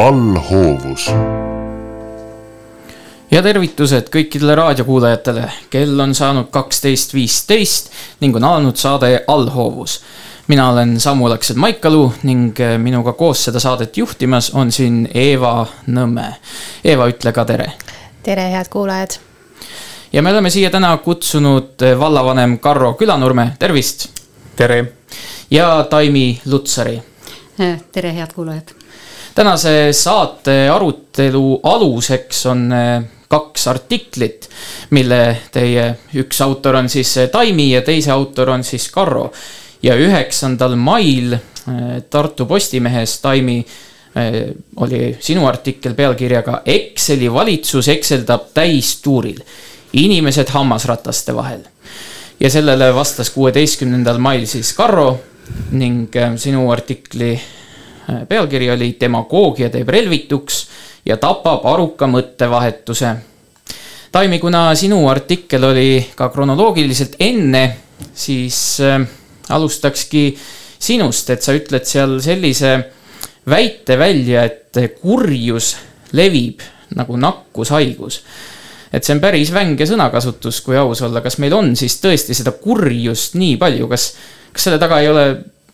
allhoovus. ja tervitused kõikidele raadiokuulajatele, kell on saanud kaksteist viisteist ning on alanud saade Allhoovus. mina olen Samu Laksed Maikalu ning minuga koos seda saadet juhtimas on siin Eeva Nõmme. Eeva, ütle ka tere. tere, head kuulajad. ja me oleme siia täna kutsunud vallavanem Karro Külanurme, tervist. tere. ja Taimi Lutsari. tere, head kuulajad tänase saate arutelu aluseks on eh, kaks artiklit, mille teie üks autor on siis eh, Taimi ja teise autor on siis Karro. ja üheksandal mail eh, Tartu Postimehes Taimi oli sinu artikkel pealkirjaga Exceli valitsus ekseldab täistuuril, inimesed hammasrataste vahel. ja sellele vastas kuueteistkümnendal mail siis Karro ning sinu artikli pealkiri oli Demagoogia teeb relvituks ja tapab aruka mõttevahetuse. Taimi, kuna sinu artikkel oli ka kronoloogiliselt enne, siis äh, alustakski sinust, et sa ütled seal sellise väite välja, et kurjus levib nagu nakkushaigus. et see on päris vänge sõnakasutus, kui aus olla, kas meil on siis tõesti seda kurjust nii palju, kas, kas selle taga ei ole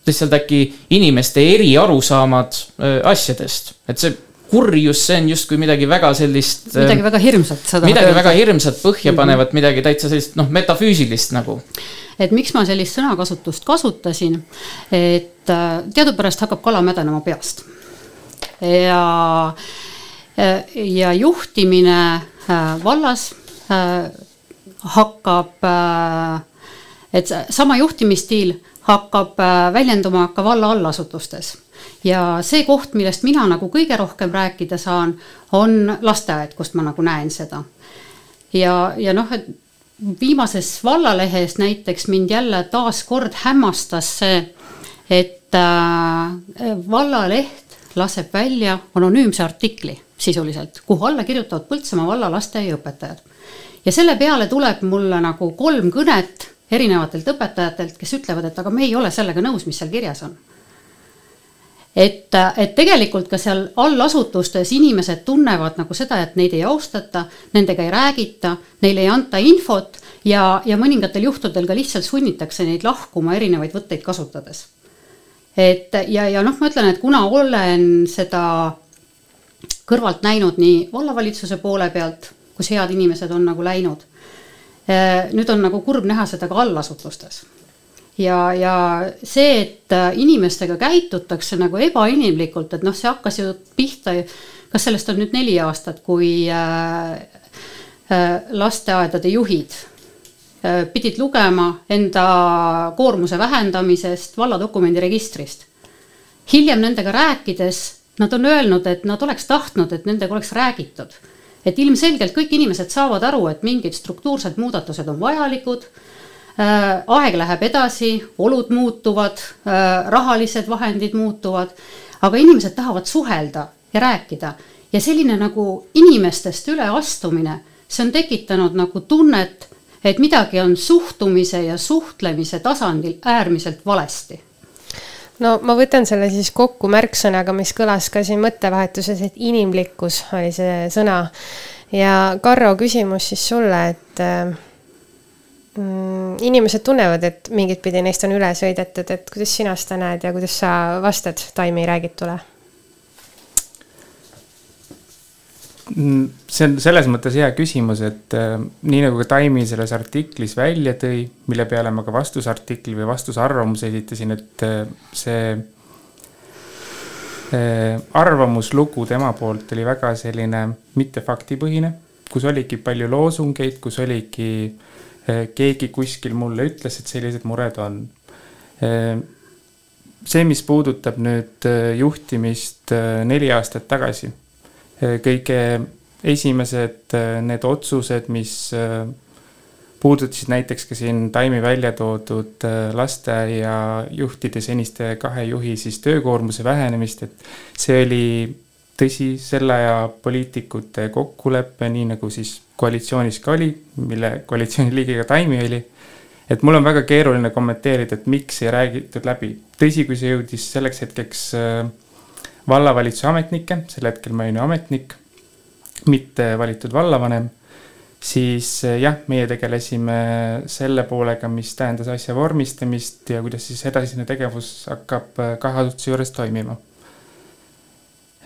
lihtsalt äkki inimeste eriarusaamad asjadest, et see kurjus, see on justkui midagi väga sellist. midagi väga hirmsat. midagi öelda. väga hirmsat, põhjapanevat mm, -hmm. midagi täitsa sellist noh, metafüüsilist nagu. et miks ma sellist sõnakasutust kasutasin, et äh, teadupärast hakkab kala mädanema peast. ja, ja juhtimine äh, vallas äh, hakkab, et sama juhtimisstiil hakkab äh, väljenduma ka valla allasutustes. ja see koht, millest mina nagu kõige rohkem rääkida saan, on lasteaed, kust ma nagu näen seda. ja, ja noh, et viimases vallalehes näiteks mind jälle taaskord hämmastas see, et äh, vallaleht laseb välja anonüümse artikli sisuliselt, kuhu alla kirjutavad Põltsamaa valla lasteaiaõpetajad. ja selle peale tuleb mulle nagu kolm kõnet erinevatelt õpetajatelt, kes ütlevad, et aga me ei ole sellega nõus, mis seal kirjas on. et, et tegelikult ka seal allasutustes inimesed tunnevad nagu seda, et neid ei austata, nendega ei räägita, neile ei anta infot ja, ja mõningatel juhtudel ka lihtsalt sunnitakse neid lahkuma erinevaid võtteid kasutades. et ja, ja noh, ma ütlen, et kuna olen seda kõrvalt näinud nii vallavalitsuse poole pealt, kus head inimesed on nagu läinud nüüd on nagu kurb näha seda ka allasutustes. ja, ja see, et äh, inimestega käitutakse nagu ebainimlikult, et noh, see hakkas ju pihta, kas sellest on nüüd neli aastat, kui äh, lasteaedade juhid pidid lugema enda koormuse vähendamisest valladokumendi registrist. hiljem nendega rääkides nad on öelnud, et nad oleks tahtnud, et nendega oleks räägitud et ilmselgelt kõik inimesed saavad aru, et mingid struktuursed muudatused on vajalikud äh, aeg läheb edasi, olud muutuvad, äh, rahalised vahendid muutuvad, aga inimesed tahavad suhelda ja rääkida. Ja selline nagu inimestest üleastumine, see on tekitanud nagu tunnet, et midagi on suhtumise ja suhtlemise tasandil äärmiselt valesti no ma võtan selle siis kokku märksõnaga, mis kõlas ka siin mõttevahetuses, et inimlikkus oli see sõna. ja Karro, küsimus siis sulle, et äh, mm, inimesed tunnevad, et mingit pidi neist on üle sõidetud, et kuidas sina seda näed ja kuidas sa vastad Taimi räägitule? Mm, see on selles mõttes hea küsimus, et äh, nii nagu ka Taimi selles artiklis välja tõi, mille peale ma ka vastusartikli või vastusarvamuse esitasin, et äh, see äh, arvamuslugu tema poolt oli väga selline mitte faktipõhine, kus oligi palju loosungeid, kus oligi äh, keegi kuskil mulle ütles, et sellised mured on. Äh, see, mis puudutab nüüd äh, juhtimist äh, neli aastat tagasi kõige esimesed äh, need otsused, mis äh, puudutasid näiteks ka siin Taimi välja toodud lasteaiajuhtide, seniste kahe juhi siis töökoormuse vähenemist, et see oli tõsi, selle aja poliitikute kokkulepe, nii nagu siis koalitsioonis ka oli, mille koalitsiooni liige ka Taimi oli. et mul on väga keeruline kommenteerida, et miks ei räägitud läbi. tõsi, kui see jõudis selleks hetkeks vallavalitsuse ametnikke, sel hetkel ma olin ju ametnik, mitte valitud vallavanem, siis eh, jah, meie tegelesime selle poolega, mis tähendas asja vormistamist ja kuidas siis edasine tegevus hakkab eh, kahe asutuse juures toimima.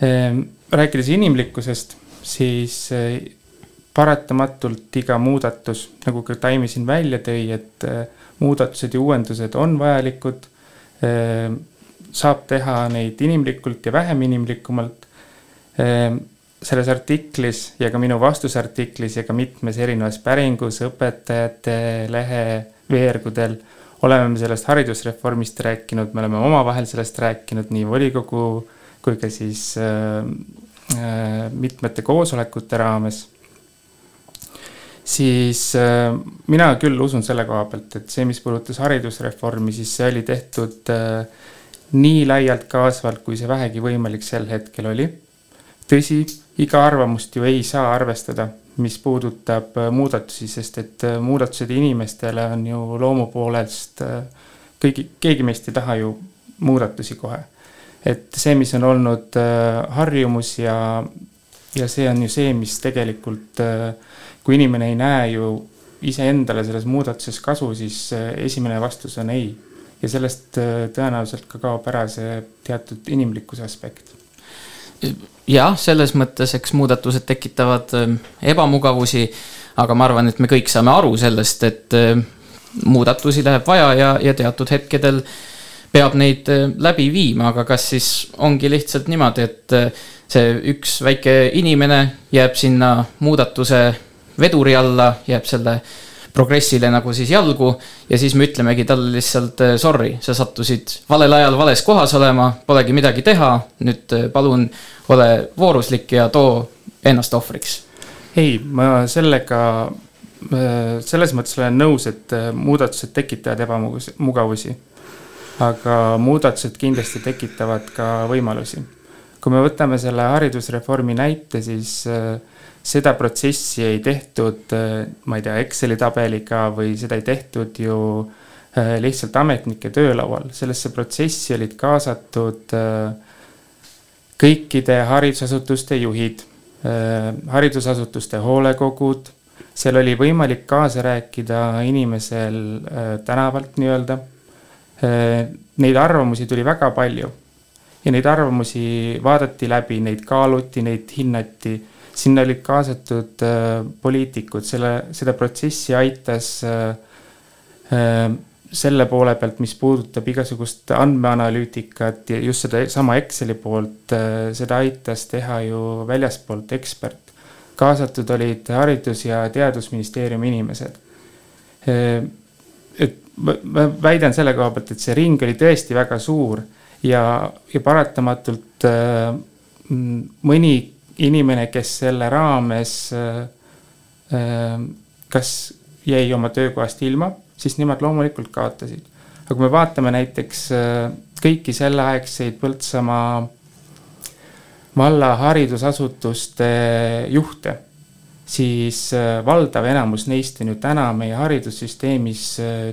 Ehm, rääkides inimlikkusest, siis eh, paratamatult iga muudatus, nagu ka Taimi siin välja tõi, et muudatused ja uuendused on vajalikud ehm, saab teha neid inimlikult ja vähem inimlikumalt. Ehm, selles artiklis ja ka minu vastusartiklis ja ka mitmes erinevas päringus õpetajate lehe veergudel oleme me sellest haridusreformist rääkinud, me oleme omavahel sellest rääkinud nii volikogu kui ka siis äh, äh, mitmete koosolekute raames. siis mina küll usun selle koha pealt, et see, mis puudutas haridusreformi, siis see oli tehtud äh, nii laialt kaasvalt, kui see vähegi võimalik sel hetkel oli. tõsi, iga arvamust ju ei saa arvestada, mis puudutab äh, muudatusi, sest et äh, muudatused inimestele on ju loomu poolest, äh, kõigi, keegi meist ei taha ju muudatusi kohe. et see, mis on olnud harjumus ja, ja see on ju see, mis tegelikult, kui inimene ei näe ju iseendale selles muudatuses kasu, siis esimene vastus on ei ja sellest äh, tõenäoliselt ka kaob ära see teatud inimlikkuse aspekt. jah, selles mõttes, eks muudatused tekitavad ähm, ebamugavusi, aga ma arvan, et me kõik saame aru sellest, et äh, muudatusi läheb vaja ja, ja teatud hetkedel peab neid äh, läbi viima, aga kas siis ongi lihtsalt niimoodi, et see üks väike inimene jääb sinna muudatuse veduri alla, jääb selle progressile nagu siis jalgu ja siis me ütlemegi talle lihtsalt eh, sorry, sa sattusid valel ajal vales kohas olema, polegi midagi teha, nüüd eh, palun ole vooruslik ja too ennast ohvriks. ei, ma sellega, eh, selles mõttes olen nõus, et muudatused tekitavad ebamugavusi. aga muudatused kindlasti tekitavad ka võimalusi. kui me võtame selle haridusreformi näite, siis äh, seda protsessi ei tehtud, äh, ma ei tea, Exceli tabeliga või seda ei tehtud ju äh, lihtsalt ametnike töölaual, sellesse protsessi olid kaasatud äh, kõikide haridusasutuste juhid, haridusasutuste hoolekogud, seal oli võimalik kaasa rääkida inimesel tänavalt nii-öelda. Neid arvamusi tuli väga palju. Ja neid arvamusi vaadati läbi, neid kaaluti, neid hinnati sinna olid kaasatud äh, poliitikud, selle, seda protsessi aitas äh, äh, selle poole pealt, mis puudutab igasugust andmeanalüütikat ja just sedasama Exceli poolt, seda aitas teha ju väljaspoolt ekspert. kaasatud olid Haridus- ja Teadusministeeriumi inimesed. Et ma, väidan selle koha pealt, et see ring oli tõesti väga suur ja, ja paratamatult mõni inimene, kes selle raames äh, äh, kas jäi oma töökohast ilma, siis nemad loomulikult kaotasid. aga kui me vaatame näiteks äh, kõiki selleaegseid Põltsamaa valla haridusasutuste juhte, siis valdav enamus neist on ju täna meie haridussüsteemis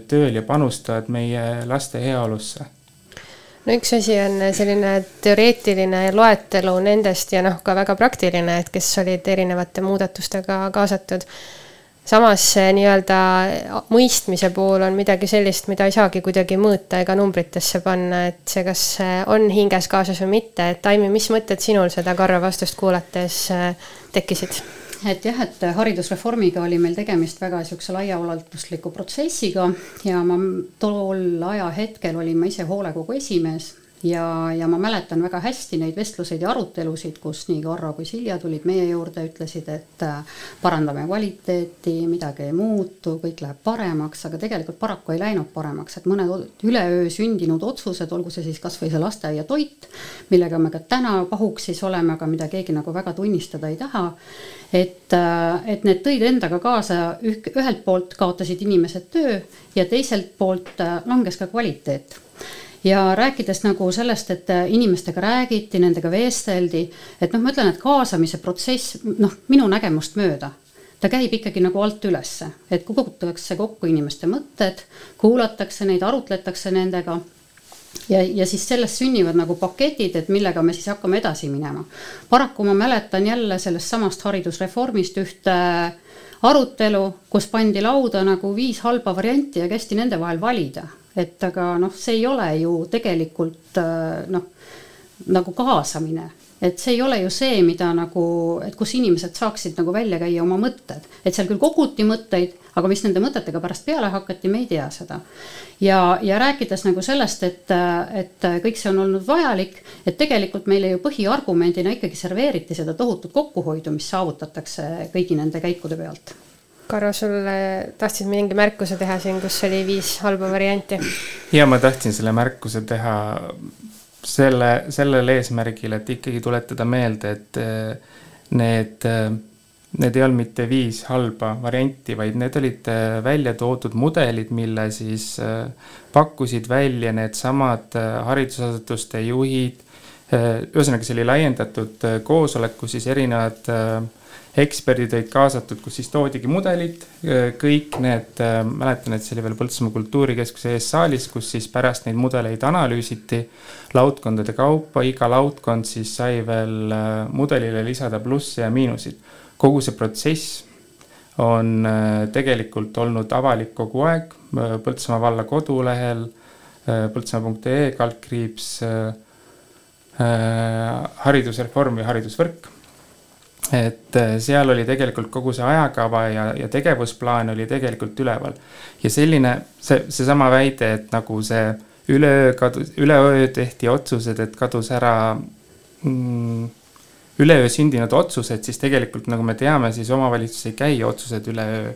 tööl ja panustavad meie laste heaolusse no üks asi on selline teoreetiline loetelu nendest ja noh, ka väga praktiline, et kes olid erinevate muudatustega kaasatud. samas nii-öelda mõistmise pool on midagi sellist, mida ei saagi kuidagi mõõta ega numbritesse panna, et see, kas on hinges kaasas või mitte, et Aimi, mis mõtted sinul seda Karro vastust kuulates äh, tekkisid? Et jah, et haridusreformiga oli meil tegemist väga niisuguse laiaulatusliku protsessiga ja ma tol ajahetkel olin ma ise hoolekogu esimees ja, ja ma mäletan väga hästi neid vestluseid ja arutelusid, kus nii Karro kui Silja tulid meie juurde, ütlesid, et äh, parandame kvaliteeti, midagi ei muutu, kõik läheb paremaks, aga tegelikult paraku ei läinud paremaks, et mõned üleöö sündinud otsused, olgu see siis kasvõi see lasteaia toit, millega me ka täna pahuksis oleme, aga mida keegi nagu väga tunnistada ei taha. et, äh, et need tõid endaga kaasa ühelt poolt kaotasid inimesed töö ja teiselt poolt äh, langes ka kvaliteet ja rääkides nagu sellest, et äh, inimestega räägiti, nendega vesteldi, et noh, ma ütlen, et kaasamise protsess, noh, minu nägemust mööda ta käib ikkagi nagu alt ülesse, et kogutakse kokku inimeste mõtted, kuulatakse neid, arutletakse nendega ja, ja siis sellest sünnivad nagu paketid, et millega me siis hakkame edasi minema. paraku ma mäletan jälle sellest samast haridusreformist ühte arutelu, kus pandi lauda nagu viis halba varianti ja kästi nende vahel valida. Et aga noh, see ei ole ju tegelikult noh, nagu kaasamine. Et see ei ole ju see, mida nagu, et kus inimesed saaksid nagu välja käia oma mõtted, et seal küll koguti mõtteid, aga mis nende mõtetega pärast peale hakati, me ei tea seda. ja, ja rääkides nagu sellest, et, et kõik see on olnud vajalik, et tegelikult meile ju põhiargumendina ikkagi serveeriti seda tohutut kokkuhoidu, mis saavutatakse kõigi nende käikude pealt Karro, sulle tahtsid mingi märkuse teha siin, kus oli viis halba varianti? ja ma tahtsin selle märkuse teha selle, sellel eesmärgil, et ikkagi tuletada meelde, et eh, need, eh, need ei olnud mitte viis halba varianti, vaid need olid eh, välja toodud mudelid, mille siis pakkusid välja needsamad haridusasutuste juhid. ühesõnaga, see oli laiendatud koosolek, kus siis erinevad eksperdid olid kaasatud, kus siis toodigi mudelid, kõik need, mäletan, et see oli veel Põltsamaa Kultuurikeskuse ees saalis, kus siis pärast neid mudeleid analüüsiti laudkondade kaupa, iga laudkond siis sai veel mudelile lisada plusse ja miinuseid. kogu see protsess on tegelikult olnud avalik kogu aeg Põltsamaa valla kodulehel, põltsamaa.ee kaldkriips haridusreform või haridusvõrk et äh, seal oli tegelikult kogu see ajakava ja, ja tegevusplaan oli tegelikult üleval. ja selline, see, seesama väide, et nagu see üleöö kadus, üleöö tehti otsused, et kadus ära mm, üleöö sündinud otsused, siis tegelikult nagu me teame, siis omavalitsus ei käi otsused üleöö.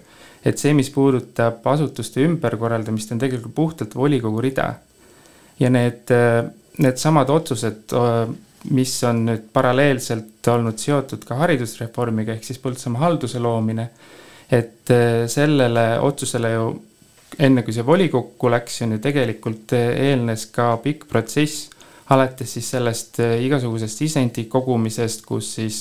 et see, mis puudutab asutuste ümberkorraldamist, on tegelikult puhtalt volikogu rida. ja need, äh, needsamad otsused mis on nüüd paralleelselt olnud seotud ka haridusreformiga, ehk siis Põltsamaa halduse loomine. et äh, sellele otsusele ju enne kui see volikokku läks, on ju tegelikult äh, eelnes ka pikk protsess, alates siis sellest äh, igasugusest sisendi kogumisest, kus siis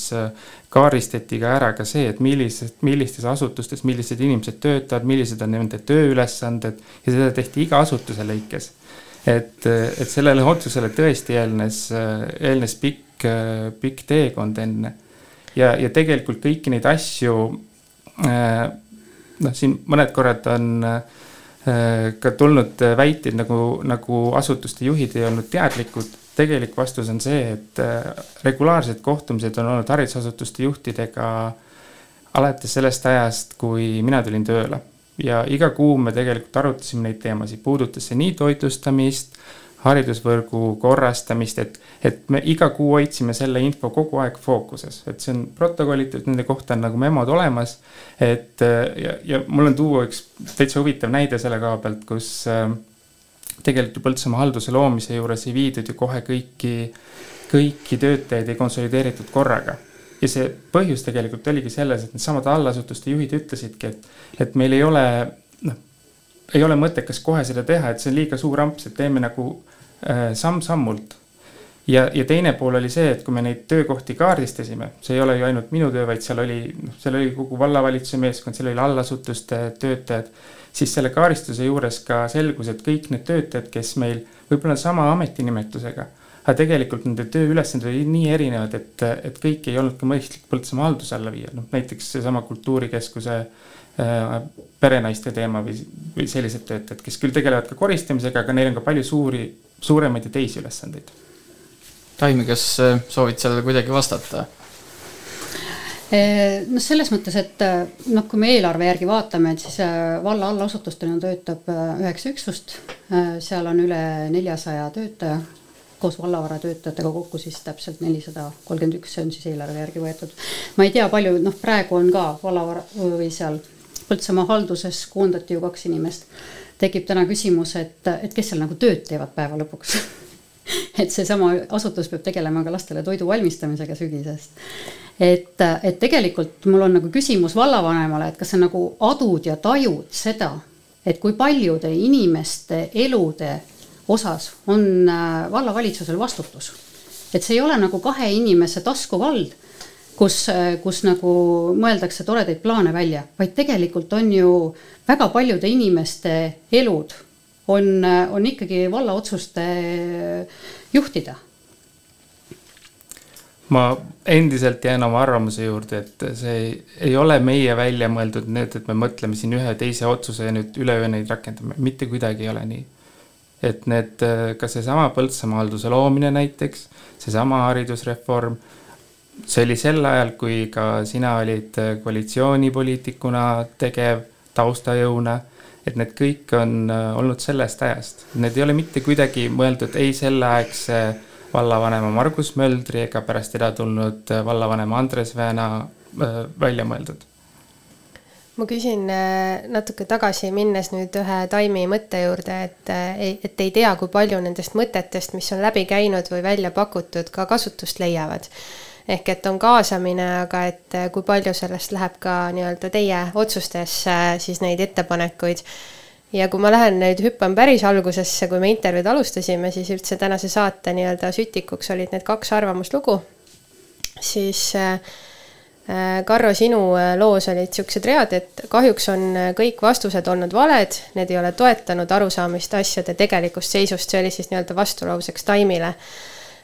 kaardistati ka ära ka see, et millised, millistes asutustes, millised inimesed töötavad, millised on nende tööülesanded ja seda tehti iga asutuse lõikes et, et sellele otsusele tõesti eelnes, eelnes pikk, pikk teekond enne. ja, ja tegelikult kõiki neid asju, noh, siin mõned korrad on ka tulnud väiteid nagu, nagu asutuste juhid ei olnud teadlikud. tegelik vastus on see, et regulaarsed kohtumised on olnud haridusasutuste juhtidega alates sellest ajast, kui mina tulin tööle ja iga kuu me tegelikult arutasime neid teemasid, puudutas see nii toitlustamist, haridusvõrgu korrastamist, et, et me iga kuu hoidsime selle info kogu aeg fookuses, et see on protokollitud, nende kohta on nagu memod olemas. et ja, ja mul on tuua üks täitsa huvitav näide selle koha pealt, kus äh, tegelikult ju Põltsamaa halduse loomise juures ei viidud ju kohe kõiki, kõiki töötajaid ei konsolideeritud korraga ja see põhjus tegelikult oligi selles, et needsamad allasutuste juhid ütlesidki, et, et meil ei ole, noh, ei ole mõttekas kohe seda teha, et see on liiga suur amps, et teeme nagu äh, samm-sammult. ja, ja teine pool oli see, et kui me neid töökohti kaardistasime, see ei ole ju ainult minu töö, vaid seal oli, noh, seal oli kogu vallavalitsuse meeskond, seal oli allasutuste töötajad, siis selle kaardistuse juures ka selgus, et kõik need töötajad, kes meil võib-olla sama ametinimetusega aga tegelikult nende tööülesanded olid nii erinevad, et, et kõiki ei olnud ka mõistlik Põltsamaa halduse alla viia, noh näiteks seesama kultuurikeskuse äh, perenaiste teema või, või sellised töötajad, kes küll tegelevad ka koristamisega, aga neil on ka palju suuri, suuremaid ja teisi ülesandeid. Taimi, kas äh, soovid sellele kuidagi vastata? Äh, noh, selles mõttes, et äh, noh, kui me eelarve järgi vaatame, et siis valla allasutustena töötab üheksa üksust, seal on üle neljasaja töötaja koos vallavaratöötajatega kokku siis täpselt nelisada kolmkümmend üks, see on siis eelarve järgi võetud. ma ei tea, palju, noh, praegu on ka vallavara või seal Põltsamaa halduses koondati ju kaks inimest. tekib täna küsimus, et, et kes seal nagu tööd teevad päeva lõpuks et seesama asutus peab tegelema ka lastele toidu valmistamisega sügisest. et, et tegelikult mul on nagu küsimus vallavanemale, et kas sa nagu adud ja tajud seda, et kui paljude inimeste elude osas on äh, vallavalitsusel vastutus. et see ei ole nagu kahe inimese taskuvald, kus, äh, kus nagu mõeldakse toredaid plaane välja, vaid tegelikult on ju väga paljude inimeste elud on, on ikkagi valla otsuste juhtida ma endiselt jään oma arvamuse juurde, et see ei, ei ole meie välja mõeldud need, et me mõtleme siin ühe teise otsuse ja nüüd üleöö neid rakendame, mitte kuidagi ei ole nii. Et need, ka seesama Põltsamaa halduse loomine näiteks, seesama haridusreform, see oli sel ajal, kui ka sina olid koalitsioonipoliitikuna tegev taustajõuna, et need kõik on olnud sellest ajast, need ei ole mitte kuidagi mõeldud ei selleaegse vallavanema Margus Möldri ega pärast teda tulnud äh, vallavanema Andres Vääna äh, välja mõeldud. Ma küsin äh, natuke tagasi, minnes nüüd ühe Taimi mõtte juurde, et, et ei tea, kui palju nendest mõtetest, mis on läbi käinud või välja pakutud, ka kasutust leiavad. ehk et on kaasamine, aga et kui palju sellest läheb ka nii-öelda teie otsustesse siis neid ettepanekuid ja kui ma lähen nüüd, hüppan päris algusesse, kui me intervjuud alustasime, siis üldse tänase saate nii-öelda sütikuks olid need kaks arvamuslugu. siis äh, äh Karro, sinu äh, loos olid niisugused read, et kahjuks on äh, kõik vastused olnud valed, need ei ole toetanud arusaamist asjade tegelikust seisust, see oli siis nii-öelda vastulauseks Taimile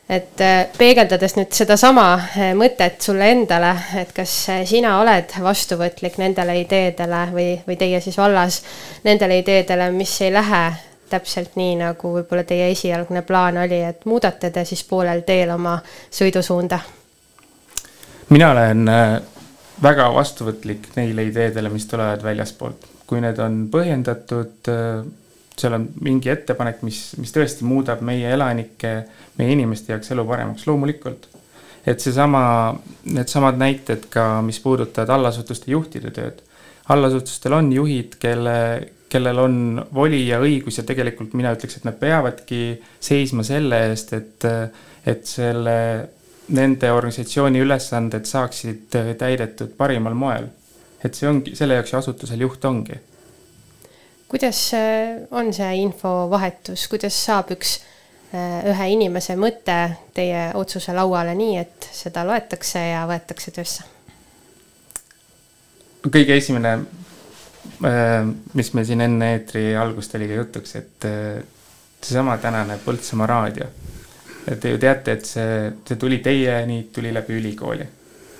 et äh, peegeldades nüüd sedasama äh, mõtet sulle endale, et kas äh, sina oled vastuvõtlik nendele ideedele või, või teie siis vallas nendele ideedele, mis ei lähe täpselt nii, nagu võib-olla teie esialgne plaan oli, et muudate te siis poolel teel oma sõidusuunda? Mina olen väga vastuvõtlik neile ideedele, mis tulevad väljaspoolt, kui need on põhjendatud seal on mingi ettepanek, mis, mis tõesti muudab meie elanike, meie inimeste jaoks elu paremaks, loomulikult. et seesama, needsamad näited ka, mis puudutavad allasutuste juhtide tööd. allasutustel on juhid, kelle, kellel on voli ja õigus ja tegelikult mina ütleks, et nad peavadki seisma selle eest, et, et selle, nende organisatsiooni ülesanded saaksid täidetud parimal moel. et see ongi, selle jaoks ju asutusel juht ongi kuidas äh, on see infovahetus, kuidas saab üks äh, ühe inimese mõte teie otsuse lauale nii, et seda loetakse ja võetakse töösse? kõige esimene, äh, mis meil siin enne eetri algust oli ka jutuks, et seesama tänane Põltsamaa raadio. Te ju teate, et see, see tuli teieni, tuli läbi ülikooli.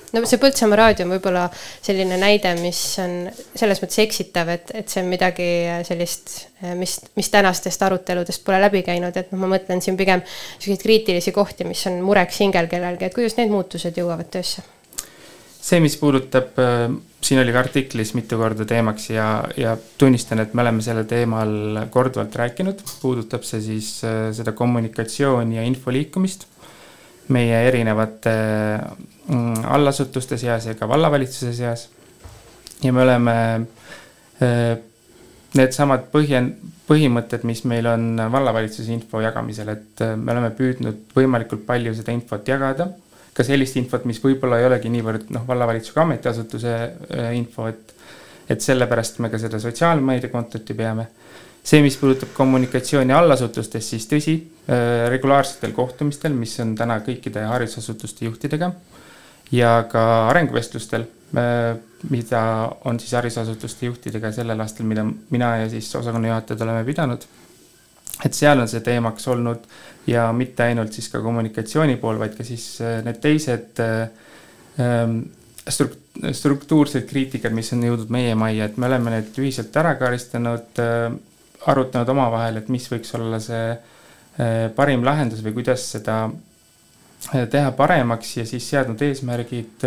No see Põltsamaa raadio on võib-olla selline näide, mis on selles mõttes eksitav, et, et see on midagi sellist, mis, mis tänastest aruteludest pole läbi käinud, et noh, ma mõtlen siin pigem selliseid kriitilisi kohti, mis on mureks hingel kellelgi, et kuidas need muutused jõuavad töösse? see, mis puudutab, äh, siin oli ka artiklis mitu korda teemaks ja, ja tunnistan, et me oleme sellel teemal korduvalt rääkinud, puudutab see siis äh, seda kommunikatsiooni ja info liikumist meie erinevate mm, allasutuste seas ja ka vallavalitsuse seas. ja me oleme äh, needsamad põhjen-, põhimõtted, mis meil on vallavalitsuse info jagamisel, et äh, me oleme püüdnud võimalikult palju seda infot jagada, ka sellist infot, mis võib-olla ei olegi niivõrd noh, vallavalitsusega ametiasutuse äh, info, et et sellepärast me ka seda sotsiaalmeediakontot ju peame see, mis puudutab kommunikatsiooni allasutustes, siis tõsi, äh, regulaarsetel kohtumistel, mis on täna kõikide haridusasutuste juhtidega ja ka arenguvestlustel, äh, mida on siis haridusasutuste juhtidega sellel aastal, mida mina ja siis osakonna juhatajad oleme pidanud. Et seal on see teemaks olnud ja mitte ainult siis ka kommunikatsiooni pool, vaid ka siis äh, need teised ähm, struktuursed kriitikad, mis on jõudnud meie majja, et me oleme need ühiselt ära kaaristanud arutanud omavahel, et mis võiks olla see parim lahendus või kuidas seda eh, teha paremaks ja siis seadnud eesmärgid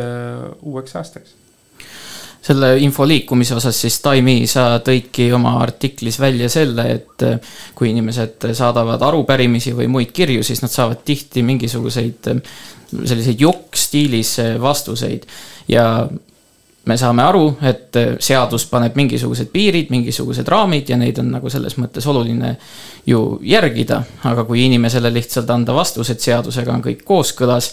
uueks aastaks selle info liikumise osas siis Taimi, sa tõidki oma artiklis välja selle, et kui inimesed saadavad arupärimisi või muid kirju, siis nad saavad tihti mingisuguseid selliseid jokk-stiilis vastuseid. Ja me saame aru, et seadus paneb mingisugused piirid, mingisugused raamid ja neid on nagu selles mõttes oluline ju järgida, aga kui inimesele lihtsalt anda vastus, et seadusega on kõik kooskõlas,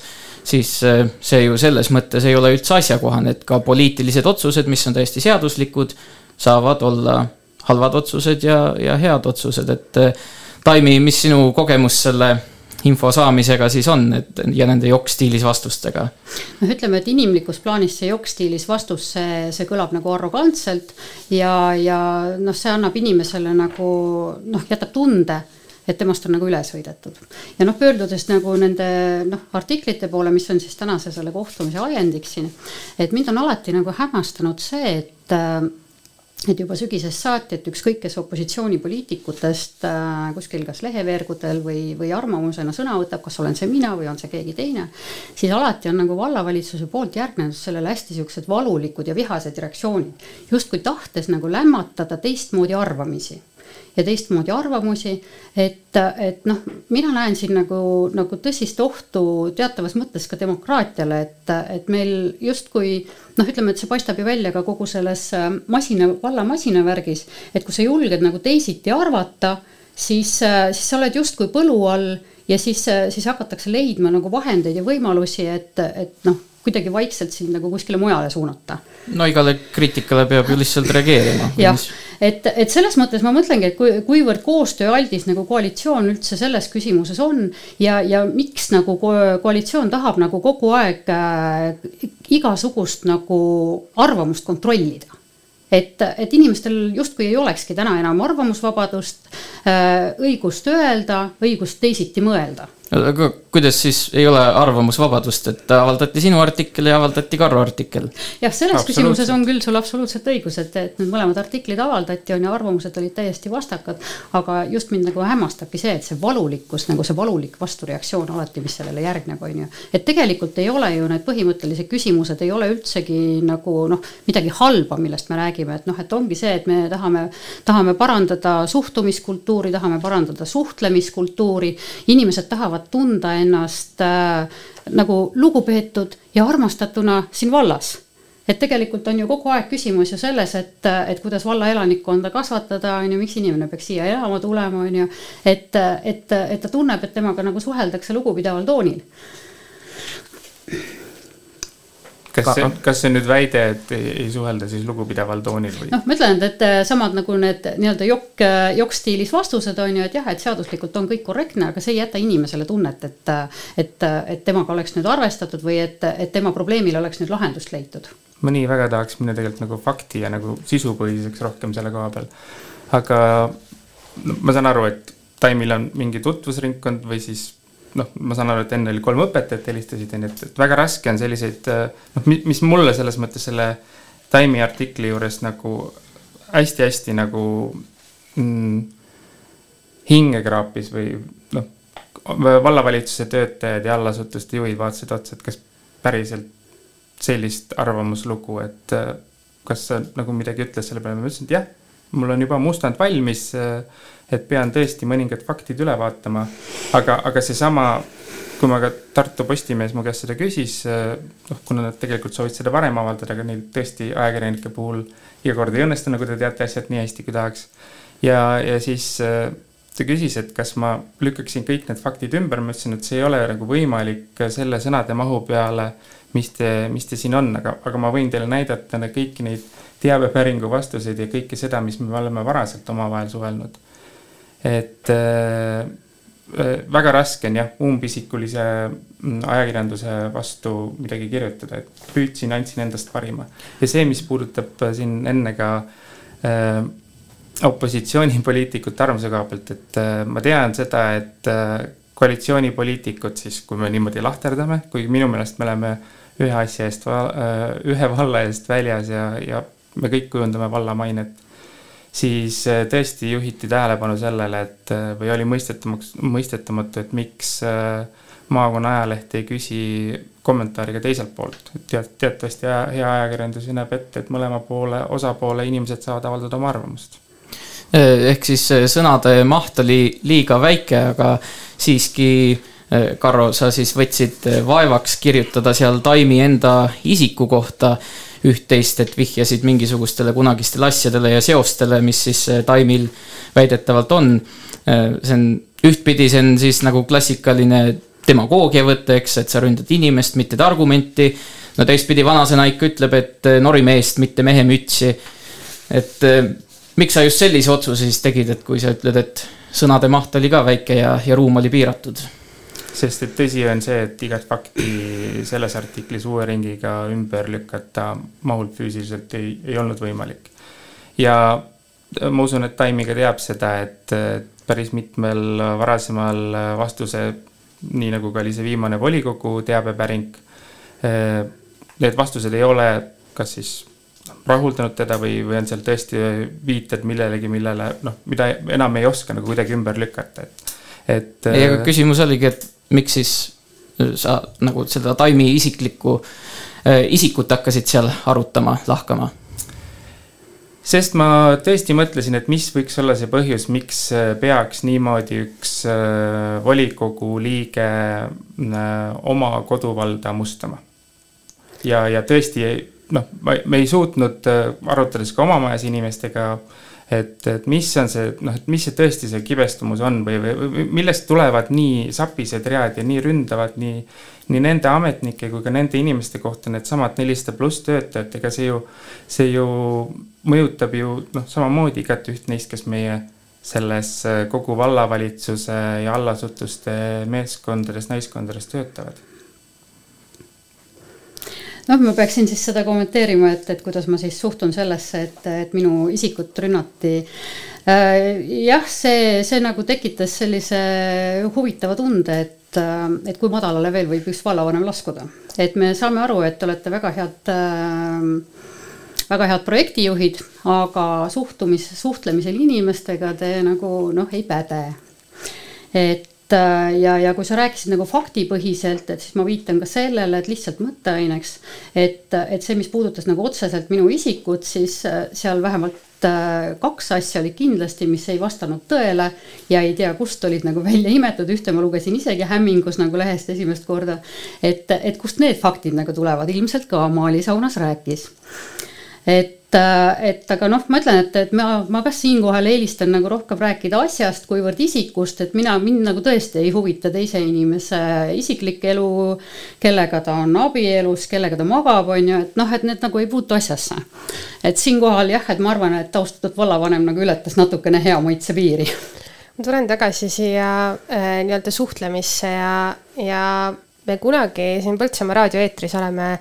siis eh, see ju selles mõttes ei ole üldse asjakohane, et ka poliitilised otsused, mis on täiesti seaduslikud, saavad olla halvad otsused ja, ja head otsused, et eh, Taimi, mis sinu kogemus selle info saamisega siis on, et ja nende jokk-stiilis vastustega? noh, ütleme, et inimlikus plaanis see jokk-stiilis vastus, see, see kõlab nagu arrogantselt ja, ja noh, see annab inimesele nagu noh, jätab tunde et temast on nagu üle sõidetud. ja noh, pöördudes nagu nende noh, artiklite poole, mis on siis tänase selle kohtumise ajendiks siin, et mind on alati nagu hämmastanud see, et et juba sügisest saati, et ükskõik, kes opositsioonipoliitikutest äh, kuskil kas leheveergudel või, või arvamusena sõna võtab, kas olen see mina või on see keegi teine, siis alati on nagu vallavalitsuse poolt järgnenud sellele hästi siuksed valulikud ja vihased reaktsioonid, justkui tahtes nagu lämmatada teistmoodi arvamisi ja teistmoodi arvamusi. et, et noh, mina näen siin nagu, nagu tõsist ohtu teatavas mõttes ka demokraatiale, et, et meil justkui noh, ütleme, et see paistab ju välja ka kogu selles äh, masina, vallamasina värgis, et kui sa julged nagu teisiti arvata, siis, äh, siis sa oled justkui põlu all ja siis, äh, siis hakatakse leidma nagu vahendeid ja võimalusi, et, et noh, kuidagi vaikselt sind nagu kuskile mujale suunata. no igale kriitikale peab ju lihtsalt reageerima. jah, et, et selles mõttes ma mõtlengi, et kui, kuivõrd koostööaldis nagu koalitsioon üldse selles küsimuses on ja, ja miks nagu koalitsioon tahab nagu kogu aeg äh, igasugust nagu arvamust kontrollida et, et inimestel justkui ei olekski täna enam arvamusvabadust, äh, õigust öelda, õigust teisiti mõelda aga kuidas siis ei ole arvamusvabadust, et avaldati sinu artikkel ja avaldati Karro artikkel? jah, selles küsimuses on küll sul absoluutselt õigus, et, et need mõlemad artiklid avaldati, on ju, arvamused olid täiesti vastakad. aga just mind nagu hämmastabki see, et see valulikkus, nagu see valulik vastureaktsioon alati, mis sellele järgneb, on ju. et tegelikult ei ole ju need põhimõttelised küsimused ei ole üldsegi nagu noh, midagi halba, millest me räägime, et noh, et ongi see, et me tahame, tahame parandada suhtumiskultuuri, tahame parandada suhtlemiskultuuri, inimesed tahavad tahavad tunda ennast äh, nagu lugupeetud ja armastatuna siin vallas et tegelikult on ju kogu aeg küsimus ju selles, et, et kuidas valla elanikkonda kasvatada, on ju, miks inimene peaks siia elama tulema, on ju. et, et, et ta tunneb, et temaga nagu suheldakse lugupidaval toonil kas see, kas see on nüüd väide, et ei, ei suhelda siis lugupidaval toonil või? noh, ma ütlen, et, samad nagu need nii-öelda jokk, jokk-stiilis vastused on ju, et jah, et seaduslikult on kõik korrektne, aga see ei jäta inimesele tunnet, et, et, et temaga oleks nüüd arvestatud või et, et tema probleemile oleks nüüd lahendust leitud. ma nii väga tahaks minna tegelikult nagu fakti ja nagu sisupõhiseks rohkem selle koha peal. aga no, ma saan aru, et Taimil on mingi tutvusringkond või siis noh, ma saan aru, et enne oli kolm õpetajat helistasid, onju, et, et väga raske on selliseid noh, mis mulle selles mõttes selle Time'i artikli juures nagu hästi-hästi nagu mm, hinge kraapis või noh, vallavalitsuse töötajad ja allasutuste juhid vaatasid otsa, et kas päriselt sellist arvamuslugu, et kas sa nagu midagi ütles selle peale, ma ütlesin, et jah, mul on juba mustand valmis äh, et pean tõesti mõningad faktid üle vaatama. aga, aga seesama, kui ma ka Tartu Postimees mu käest seda küsis, noh, kuna nad tegelikult soovisid seda varem avaldada, aga neil tõesti ajakirjanike puhul iga kord ei õnnestu, nagu te teate, asjad nii hästi, kui tahaks. ja, ja siis ta küsis, et kas ma lükkaksin kõik need faktid ümber, ma ütlesin, et see ei ole nagu võimalik selle sõnade mahu peale, mis te, mis te siin on, aga, aga ma võin teile näidata kõiki neid teabepäringu vastuseid ja kõike seda, mis me oleme varaselt omavahel suhelnud et äh, äh, väga raske on jah, umbisikulise mm, ajakirjanduse vastu midagi kirjutada, et püüdsin, andsin endast parima. ja see, mis puudutab äh, siin enne ka äh, opositsioonipoliitikute arvamuse koha pealt, et äh, ma tean seda, et äh, koalitsioonipoliitikud siis, kui me niimoodi lahterdame, kuigi minu meelest me oleme ühe asja eest, ühe valla eest väljas ja, ja me kõik kujundame valla mainet siis äh, tõesti juhiti tähelepanu sellele, et äh, või oli mõistetamaks, mõistetamatu, et miks äh, maakonna ajaleht ei küsi kommentaari ka teiselt poolt. tead, teatavasti hea ajakirjandus ju näeb ette, et mõlema poole, osapoole inimesed saavad avaldada oma arvamust. ehk siis sõnade maht oli liiga väike, aga siiski Karro, sa siis võtsid vaevaks kirjutada seal Taimi enda isiku kohta üht-teist, et vihjasid mingisugustele kunagistele asjadele ja seostele, mis siis äh, Taimil väidetavalt on. Äh, see on, ühtpidi see on siis nagu klassikaline demagoogia võte, eks, et sa ründad inimest, mitte argumenti. no teistpidi vanasõna ikka ütleb, et äh, nori meest, mitte mehe mütsi. et miks sa just sellise otsuse siis tegid, et kui sa ütled, et sõnade maht oli ka väike ja, ja ruum oli piiratud sest et tõsi on see, et igat fakti selles artiklis uue ringiga ümber lükata mahult füüsiliselt ei, ei olnud võimalik. ja ma usun, et Taimiga teab seda, et päris mitmel varasemal vastuse, nii nagu ka oli see viimane volikogu teabepäring, need vastused ei ole kas siis rahuldanud teda või, või on seal tõesti viited millelegi, millele noh, mida enam ei oska nagu kuidagi ümber lükata, et, et. ei, aga küsimus oligi, et miks siis sa nagu seda Taimi isiklikku äh, isikut hakkasid seal arutama, lahkama? sest ma tõesti mõtlesin, et mis võiks olla see põhjus, miks peaks niimoodi üks äh, volikogu liige äh, oma koduvalda mustama. ja, ja tõesti noh, me ei suutnud, äh, arutades ka oma majas inimestega, et, et mis on see, noh, et mis see tõesti see kibestumus on või, või, millest tulevad nii sapised read ja nii ründavad nii, nii nende ametnike kui ka nende inimeste kohta needsamad nelisada pluss töötajat, ega see ju, see ju mõjutab ju noh, samamoodi igat üht neist, kes meie selles äh, kogu vallavalitsuse ja allasutuste meeskondades, naiskondades töötavad noh, ma peaksin siis seda kommenteerima, et, et kuidas ma siis suhtun sellesse, et, et minu isikut rünnati. Äh, jah, see, see nagu tekitas sellise huvitava tunde, et, et kui madalale veel võib üks vallavanem laskuda. et me saame aru, et te olete väga head äh, väga head projektijuhid, aga suhtumis, suhtlemisel inimestega te nagu noh, ei päde. et Äh, ja, ja kui sa rääkisid nagu faktipõhiselt, et siis ma viitan ka sellele, et lihtsalt mõtteaineks, et, et see, mis puudutas nagu otseselt minu isikut, siis äh, seal vähemalt äh, kaks asja olid kindlasti, mis ei vastanud tõele ja ei tea, kust olid nagu välja imetud, ühte ma lugesin isegi hämmingus nagu lehest esimest korda. et, et kust need faktid nagu tulevad, ilmselt ka Maali saunas rääkis. et Äh, et aga noh, ma ütlen, et, et ma, ma kas siinkohal eelistan nagu rohkem rääkida asjast, kuivõrd isikust, et mina, mind nagu tõesti ei huvita teise inimese isiklik elu, kellega ta on abielus, kellega ta magab, on ju, et noh, et need nagu ei puutu asjasse. et siinkohal jah, et ma arvan, et austatud vallavanem nagu ületas natukene hea maitse piiri. ma tulen tagasi siia äh, nii-öelda suhtlemisse ja, ja me kunagi siin Põltsamaa raadioeetris oleme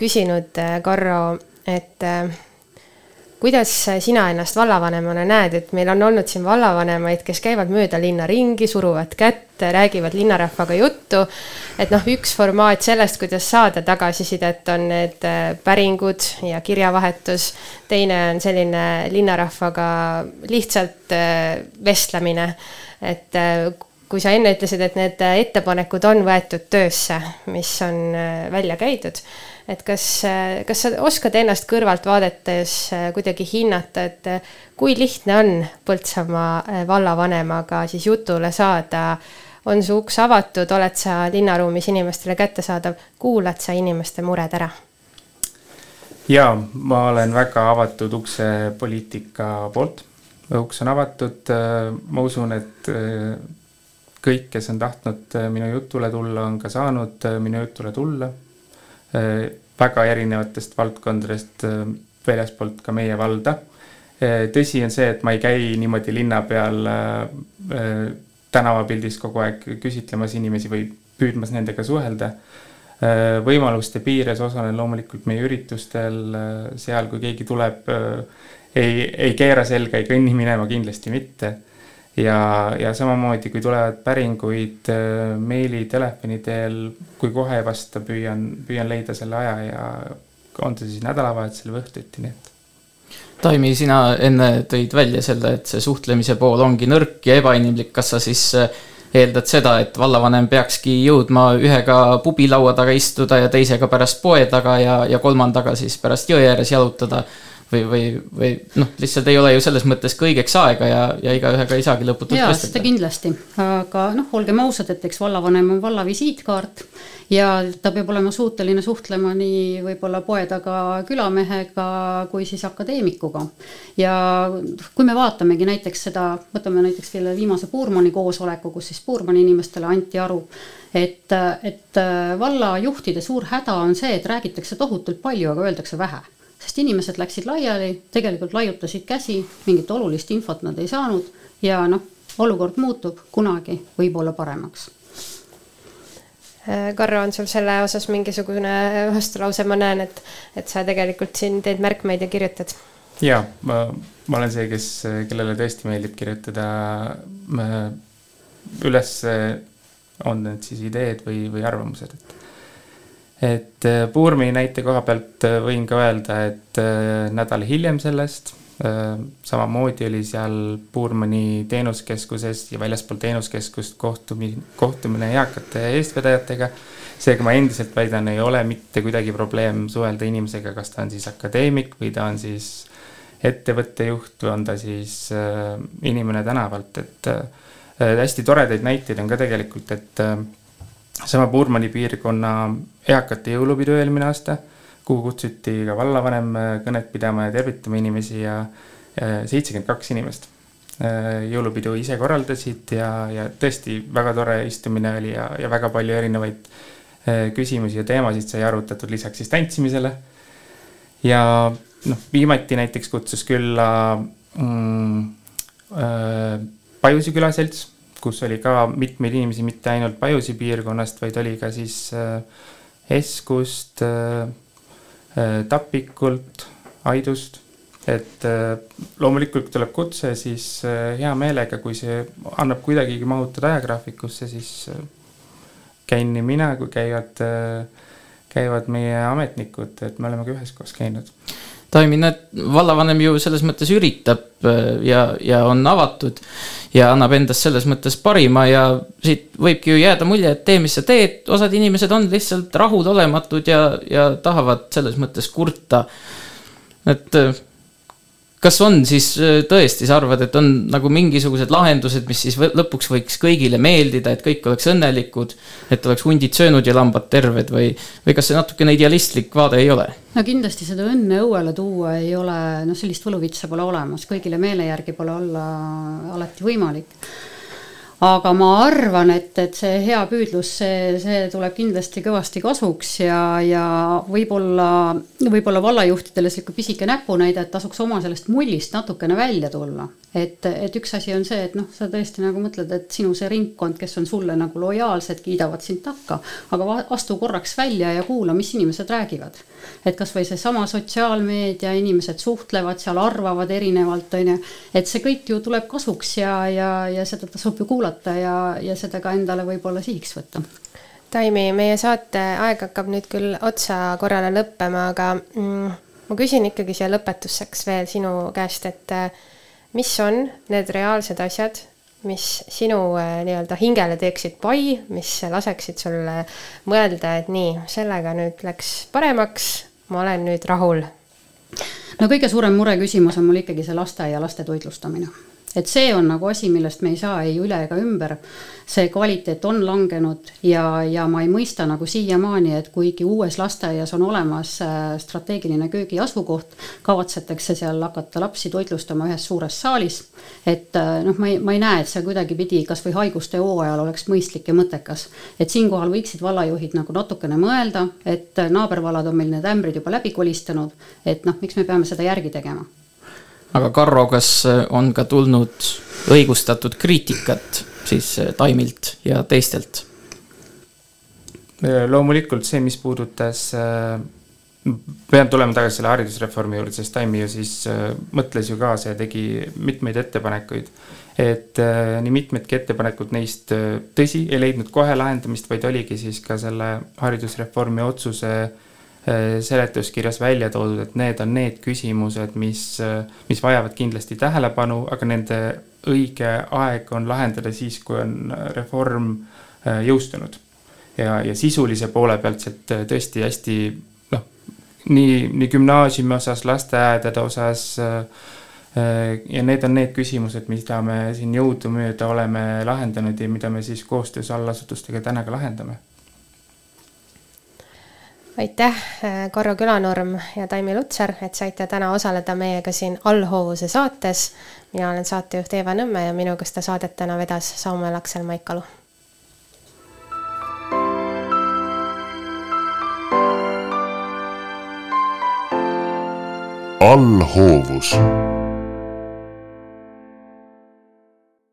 küsinud äh, Karro, et äh, kuidas sina ennast vallavanemana näed, et meil on olnud siin vallavanemaid, kes käivad mööda linna ringi, suruvad kätt, räägivad linnarahvaga juttu. et noh, üks formaat sellest, kuidas saada tagasisidet, on need äh, päringud ja kirjavahetus. teine on selline linnarahvaga lihtsalt äh, vestlemine, et äh, kui sa enne ütlesid, et need ettepanekud on võetud töösse, mis on välja käidud et kas, kas sa oskad ennast kõrvalt vaadates äh, kuidagi hinnata, et äh, kui lihtne on Põltsamaa äh, vallavanemaga siis jutule saada? on su uks avatud, oled sa linnaruumis inimestele kättesaadav, kuulad sa inimeste mured ära? jaa, ma olen väga avatud ukse poliitika poolt. uks on avatud, ma usun, et kõik, kes on tahtnud minu jutule tulla, on ka saanud minu jutule tulla väga erinevatest valdkondadest äh, väljaspoolt ka meie valda. Äh, tõsi on see, et ma ei käi niimoodi linna peal tänavapildis kogu aeg küsitlemas inimesi või püüdmas nendega suhelda. võimaluste piires osalen loomulikult meie üritustel, seal, kui keegi tuleb, ei, ei keera selga, ei kõnni minema, kindlasti mitte ja, ja samamoodi, kui tulevad päringuid äh, meili, telefoni teel, kui kohe ei vasta, püüan, püüan leida selle aja ja on see siis nädalavahetusel või õhtuti, nii et. Taimi, sina enne tõid välja selle, et see suhtlemise pool ongi nõrk ja ebainimlik, kas sa siis äh, eeldad seda, et vallavanem peakski jõudma ühega pubilaua taga istuda ja teisega pärast poe taga ja, ja kolmandaga siis pärast jõe ääres jalutada või, või, või noh, lihtsalt ei ole ju selles mõttes ka õigeks aega ja, ja igaühega ei saagi lõputult jaa, seda kindlasti, aga noh, olgem ausad, et eks vallavanem on valla visiitkaart ja ta peab olema suuteline suhtlema nii võib-olla poe taga külamehega kui siis akadeemikuga. ja kui me vaatamegi näiteks seda, võtame näiteks selle viimase Puurmani koosoleku, kus siis Puurmani inimestele anti aru, et, et vallajuhtide suur häda on see, et räägitakse tohutult palju, aga öeldakse vähe sest inimesed läksid laiali, tegelikult laiutasid käsi, mingit olulist infot nad ei saanud ja noh, olukord muutub kunagi võib-olla paremaks Äh, Karro, on sul selle osas mingisugune vastulause, ma näen, et, et sa tegelikult siin teed märkmeid ja kirjutad. ja ma, ma olen see, kes, kellele tõesti meeldib kirjutada üles, on need siis ideed või, või arvamused, et et äh, Puurmi näite koha pealt äh, võin ka öelda, et äh, nädal hiljem sellest samamoodi oli seal Puurmani teenuskeskuses ja väljaspool teenuskeskust kohtumi-, kohtumine eakate eestvedajatega. seega ma endiselt väidan, ei ole mitte kuidagi probleem suhelda inimesega, kas ta on siis akadeemik või ta on siis ettevõtte juht või on ta siis äh, inimene tänavalt, et äh, hästi toredaid näiteid on ka tegelikult, et äh, sama Puurmani piirkonna eakate jõulupidu eelmine aasta, kuhu kutsuti ka vallavanem äh, kõnet pidama ja tervitama inimesi ja seitsekümmend kaks inimest äh, jõulupidu ise korraldasid ja, ja tõesti väga tore istumine oli ja, ja väga palju erinevaid äh, küsimusi ja teemasid sai arutatud lisaks siis tantsimisele. ja noh, viimati näiteks kutsus külla mm, äh, Pajusi külaselts kus oli ka mitmeid inimesi, mitte ainult Pajusi piirkonnast, vaid oli ka siis äh, Eskust, äh, äh, Tapikult, Aidust. et loomulikult tuleb kutse, siis hea meelega, kui see annab kuidagigi mahutada ajagraafikusse, siis käin nii mina kui käivad, käivad meie ametnikud, et me oleme ka üheskoos käinud Taimine vallavanem ju selles mõttes üritab äh, ja, ja on avatud ja annab endast selles mõttes parima ja siit võibki ju jääda mulje, et tee, mis sa teed, osad inimesed on lihtsalt rahulolematud ja, ja tahavad selles mõttes kurta. et äh, kas on siis äh, tõesti, sa arvad, et on nagu mingisugused lahendused, mis siis lõpuks võiks kõigile meeldida, et kõik oleks õnnelikud, et oleks hundid söönud ja lambad terved või, või kas see natukene idealistlik vaade ei ole? no kindlasti seda õnne õuele tuua ei ole, noh, sellist võluvitsa pole olemas, kõigile meele järgi pole olla alati võimalik aga ma arvan, et, et see hea püüdlus, see, see tuleb kindlasti kõvasti kasuks ja, ja võib-olla, võib-olla vallajuhtidele sihuke pisike näpunäide, et tasuks oma sellest mullist natukene välja tulla et, et üks asi on see, et noh, sa tõesti nagu mõtled, et sinu see ringkond, kes on sulle nagu lojaalsed, kiidavad sind takka, aga astu korraks välja ja kuula, mis inimesed räägivad. Et kasvõi seesama sotsiaalmeedia, inimesed suhtlevad seal, arvavad erinevalt, on ju, et see kõik ju tuleb kasuks ja, ja, ja seda tasub ju kuulata ja, ja seda ka endale võib-olla sihiks võtta. Taimi, meie saate aeg hakkab nüüd küll otsa korrale lõppema, aga mm, ma küsin ikkagi siia lõpetuseks veel sinu käest, et mis on need reaalsed asjad, mis sinu äh, nii-öelda hingele teeksid pai, mis laseksid sulle mõelda, et nii, sellega nüüd läks paremaks, ma olen nüüd rahul? no kõige suurem mureküsimus on mul ikkagi see lasteaia laste toitlustamine et see on nagu asi, millest me ei saa ei üle ega ümber. see kvaliteet on langenud ja, ja ma ei mõista nagu siiamaani, et kuigi uues lasteaias on olemas äh, strateegiline köögi asukoht, kavatsetakse seal hakata lapsi toitlustama ühes suures saalis. et äh, noh, ma ei, ma ei näe, et see kuidagipidi kasvõi haiguste hooajal oleks mõistlik ja mõttekas. et siinkohal võiksid vallajuhid nagu natukene mõelda, et äh, naabervallad on meil need ämbrid juba läbi kolistanud, et noh, miks me peame seda järgi tegema aga Karro, kas äh, on ka tulnud õigustatud kriitikat siis äh, Taimilt ja teistelt? Äh, loomulikult see, mis puudutas, pean tulema tagasi selle haridusreformi juurde, sest Taimi ju siis mõtles ju kaasa ja tegi mitmeid ettepanekuid. et nii mitmedki ettepanekud neist, tõsi, ei leidnud kohe lahendamist, vaid oligi siis ka selle haridusreformi otsuse Äh, seletuskirjas välja toodud, et need on need küsimused, mis, äh, mis vajavad kindlasti tähelepanu, aga nende õige aeg on lahendada siis, kui on äh, reform jõustunud. ja, ja sisulise poole pealt sealt tõesti hästi noh, nii, nii gümnaasiumi osas, lasteaedade osas ja need on need küsimused, mida me siin jõudumööda oleme lahendanud ja mida me siis koostöös allasutustega täna ka lahendame aitäh, äh, Karro Külanorm ja Taimi Lutsar, et saite täna osaleda meiega siin Allhoovuse saates. mina olen saatejuht Eeva Nõmme ja minuga seda saadet täna vedas Samuel Aksel Maikalu. allhoovus